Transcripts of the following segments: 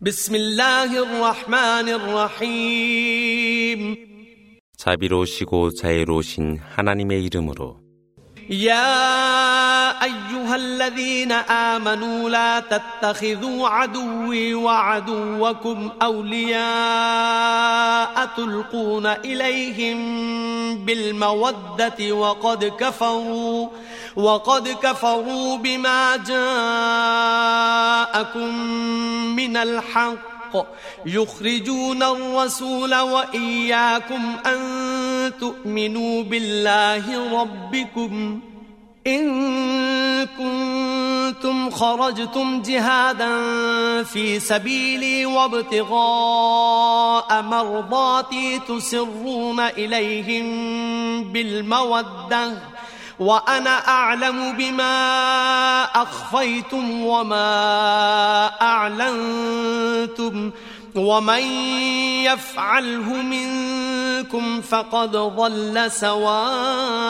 بسم الله الرحمن الرحيم 자비로우시고 자애로우신 하나님의 이름으로 يا أيها الذين آمنوا لا تتخذوا عدوي وعدوكم أولياء تلقون إليهم بالمودة وقد كفروا وقد كفروا بما جاءكم من الحق. يخرجون الرسول وإياكم أن تؤمنوا بالله ربكم. إن كنتم خرجتم جهادا في سبيلي وابتغاء مرضاتي تسرون إليهم بالمودة. وأنا أعلم بما أخفيتم وما أعلنتم ومن يفعله منكم فقد ضل سواء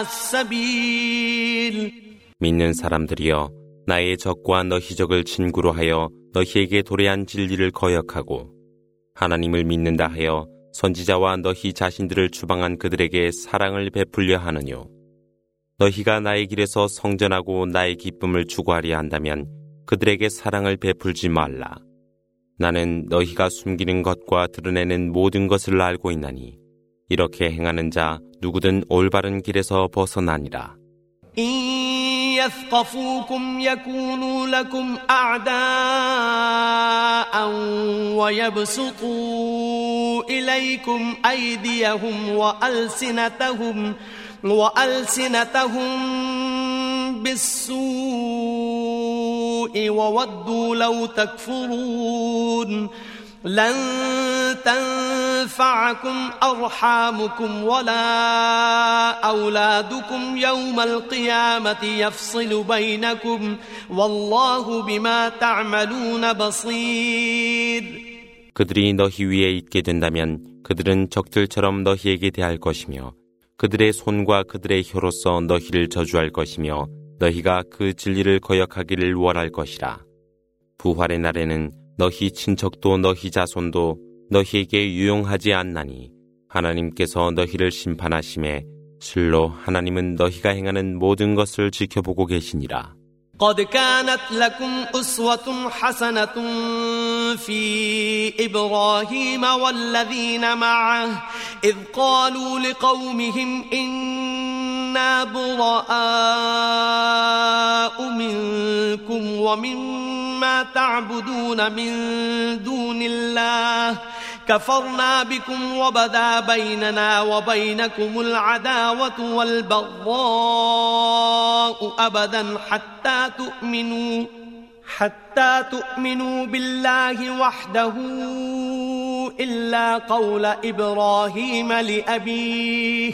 السبيل 믿는 사람들이여 나의 적과 너희 적을 친구로 하여 너희에게 도래한 진리를 거역하고 하나님을 믿는다 하여 선지자와 너희 자신들을 추방한 그들에게 사랑을 베풀려 하느뇨. 너희가 나의 길에서 성전하고 나의 기쁨을 추구하려 한다면 그들에게 사랑을 베풀지 말라. 나는 너희가 숨기는 것과 드러내는 모든 것을 알고 있나니 이렇게 행하는 자 누구든 올바른 길에서 벗어나니라. يثقفوكم يكونوا لكم أعداء ويبسطوا إليكم أيديهم وألسنتهم وألسنتهم بالسوء وودوا لو تكفرون لن تنفعكم أرحامكم ولا أولادكم يوم القيامة يفصل بينكم والله بما تعملون بصير 그들이 너희 위에 있게 된다면 그들은 적들처럼 너희에게 대할 것이며 그들의 손과 그들의 혀로서 너희를 저주할 것이며 너희가 그 진리를 거역하기를 원할 것이라. 부활의 날에는 너희 친척도 너희 자손도 너희에게 유용하지 않나니 하나님께서 너희를 심판하심에 실로 하나님은 너희가 행하는 모든 것을 지켜보고 계시니라. قد كانت لكم أسوة حسنة في إبراهيم والذين معه إذ قالوا لقومهم إنا براء منكم ومما تعبدون من دون الله كفرنا بكم وبدا بيننا وبينكم العداوة والبغضاء أبدا حتى تؤمنوا حتى تؤمنوا بالله وحده إلا قول إبراهيم لأبيه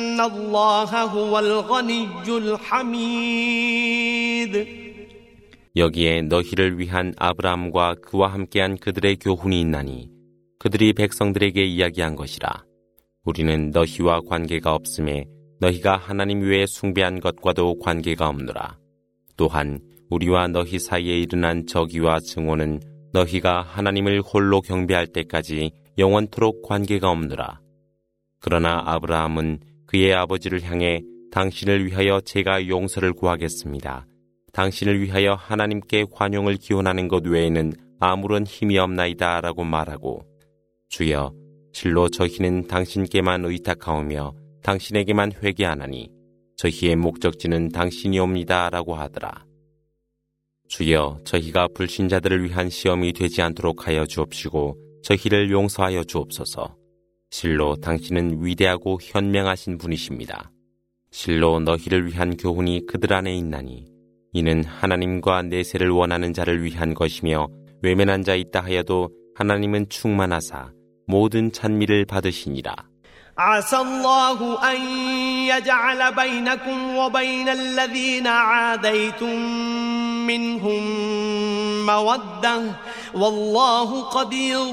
الله هو الغني الحميد 여기에 너희를 위한 아브라함과 그와 함께한 그들의 교훈이 있나니 그들이 백성들에게 이야기한 것이라. 우리는 너희와 관계가 없음에 너희가 하나님 외에 숭배한 것과도 관계가 없노라. 또한 우리와 너희 사이에 일어난 적의와 증오는 너희가 하나님을 홀로 경배할 때까지 영원토록 관계가 없노라. 그러나 아브라함은 그의 아버지를 향해 당신을 위하여 제가 용서를 구하겠습니다. 당신을 위하여 하나님께 관용을 기원하는 것 외에는 아무런 힘이 없나이다 라고 말하고 주여 실로 저희는 당신께만 의탁하오며 당신에게만 회개하나니 저희의 목적지는 당신이옵니다 라고 하더라. 주여 저희가 불신자들을 위한 시험이 되지 않도록 하여 주옵시고 저희를 용서하여 주옵소서. 실로 당신은 위대하고 현명하신 분이십니다. 실로 너희를 위한 교훈이 그들 안에 있나니 이는 하나님과 내세를 원하는 자를 위한 것이며 외면한 자 있다 하여도 하나님은 충만하사 모든 찬미를 받으시니라. عسى الله أن يجعل بينكم وبين الذين عاديتم منهم مودة والله قدير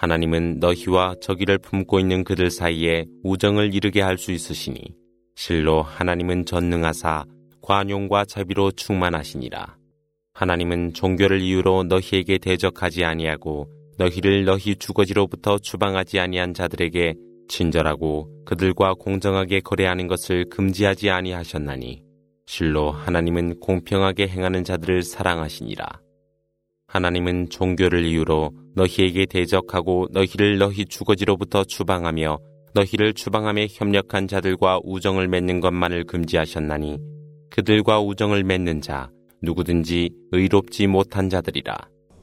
하나님은 너희와 저기를 품고 있는 그들 사이에 우정을 이루게 할 수 있으시니 실로 하나님은 전능하사 관용과 자비로 충만하시니라. 하나님은 종교를 이유로 너희에게 대적하지 아니하고 너희를 너희 주거지로부터 추방하지 아니한 자들에게 친절하고 그들과 공정하게 거래하는 것을 금지하지 아니하셨나니 실로 하나님은 공평하게 행하는 자들을 사랑하시니라. 하나님은 종교를 이유로 너희에게 대적하고 너희를 너희 주거지로부터 추방하며 너희를 추방함에 협력한 자들과 우정을 맺는 것만을 금지하셨나니 그들과 우정을 맺는 자 누구든지 의롭지 못한 자들이라.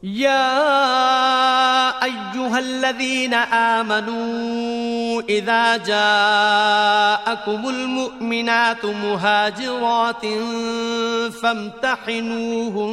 يا أيها الذين آمنوا إذا جاءكم المؤمنات مهاجرات فامتحنوهن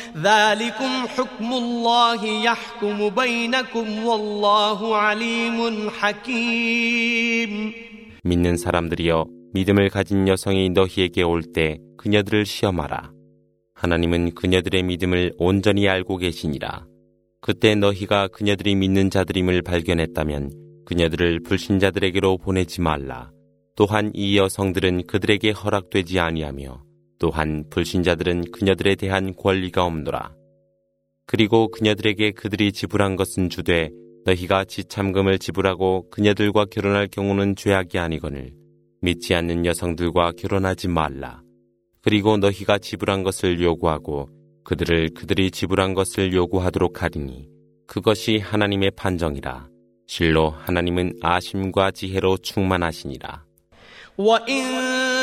ذلكم حكم الله يحكم بينكم والله عليم حكيم 믿는 사람들이여 믿음을 가진 여성이 너희에게 올 때 그녀들을 시험하라. 하나님은 그녀들의 믿음을 온전히 알고 계시니라. 그때 너희가 그녀들이 믿는 자들임을 발견했다면 그녀들을 불신자들에게로 보내지 말라. 또한 이 여성들은 그들에게 허락되지 아니하며 또한 불신자들은 그녀들에 대한 권리가 없노라. 그리고 그녀들에게 그들이 지불한 것은 주되 너희가 지참금을 지불하고 그녀들과 결혼할 경우는 죄악이 아니거늘 믿지 않는 여성들과 결혼하지 말라. 그리고 너희가 지불한 것을 요구하고 그들을 그들이 지불한 것을 요구하도록 하리니 그것이 하나님의 판정이라. 실로 하나님은 아심과 지혜로 충만하시니라.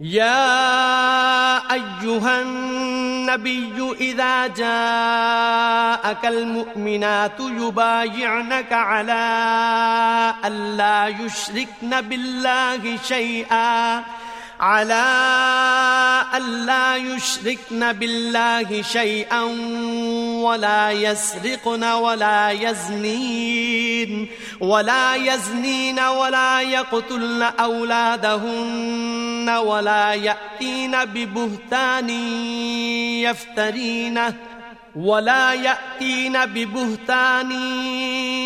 يا أيها النبي إذا جاءك المؤمنات يبايعنك على ألا يشركن بالله شيئا. على ألا يشركن بالله شيئا ولا يسرقن ولا يزنين ولا يزنين ولا يقتلن أولادهن ولا يأتين ببهتان يفترينه ولا يأتين ببهتان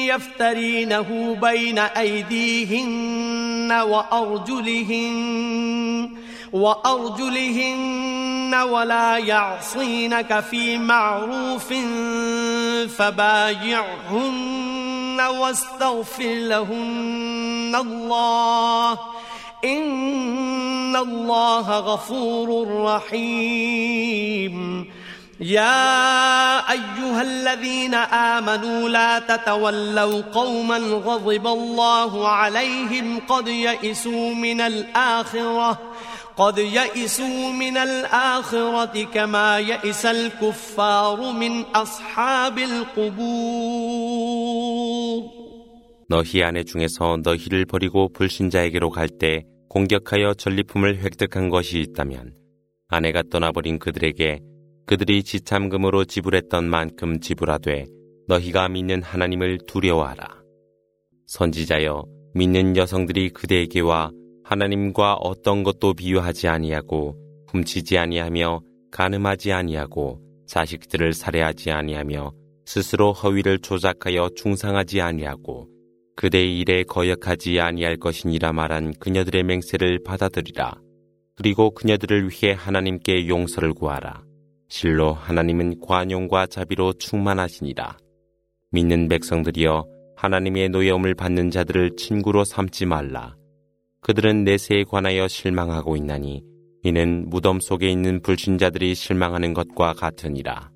يفترينه بين أيديهن وأرجلهن وأرجلهن ولا يعصينك في معروف فبايعهن واستغفر لهن الله إن الله غفور رحيم يا أيها الذين آمنوا لا تتولوا قوما غضب الله عليهم قد يئسوا من الآخرة قد يئسوا من الآخرة كما يئس الكفار من أصحاب القبور 너희 아내 중에서 너희를 버리고 불신자에게로 갈 때 공격하여 전리품을 획득한 것이 있다면 아내가 떠나버린 그들에게 그들이 지참금으로 지불했던 만큼 지불하되 너희가 믿는 하나님을 두려워하라. 선지자여 믿는 여성들이 그대에게와 하나님과 어떤 것도 비유하지 아니하고 훔치지 아니하며 가늠하지 아니하고 자식들을 살해하지 아니하며 스스로 허위를 조작하여 중상하지 아니하고 그대의 일에 거역하지 아니할 것이니라 말한 그녀들의 맹세를 받아들이라. 그리고 그녀들을 위해 하나님께 용서를 구하라. 실로 하나님은 관용과 자비로 충만하시니라. 믿는 백성들이여 하나님의 노여움을 받는 자들을 친구로 삼지 말라. 그들은 내세에 관하여 실망하고 있나니 이는 무덤 속에 있는 불신자들이 실망하는 것과 같으니라.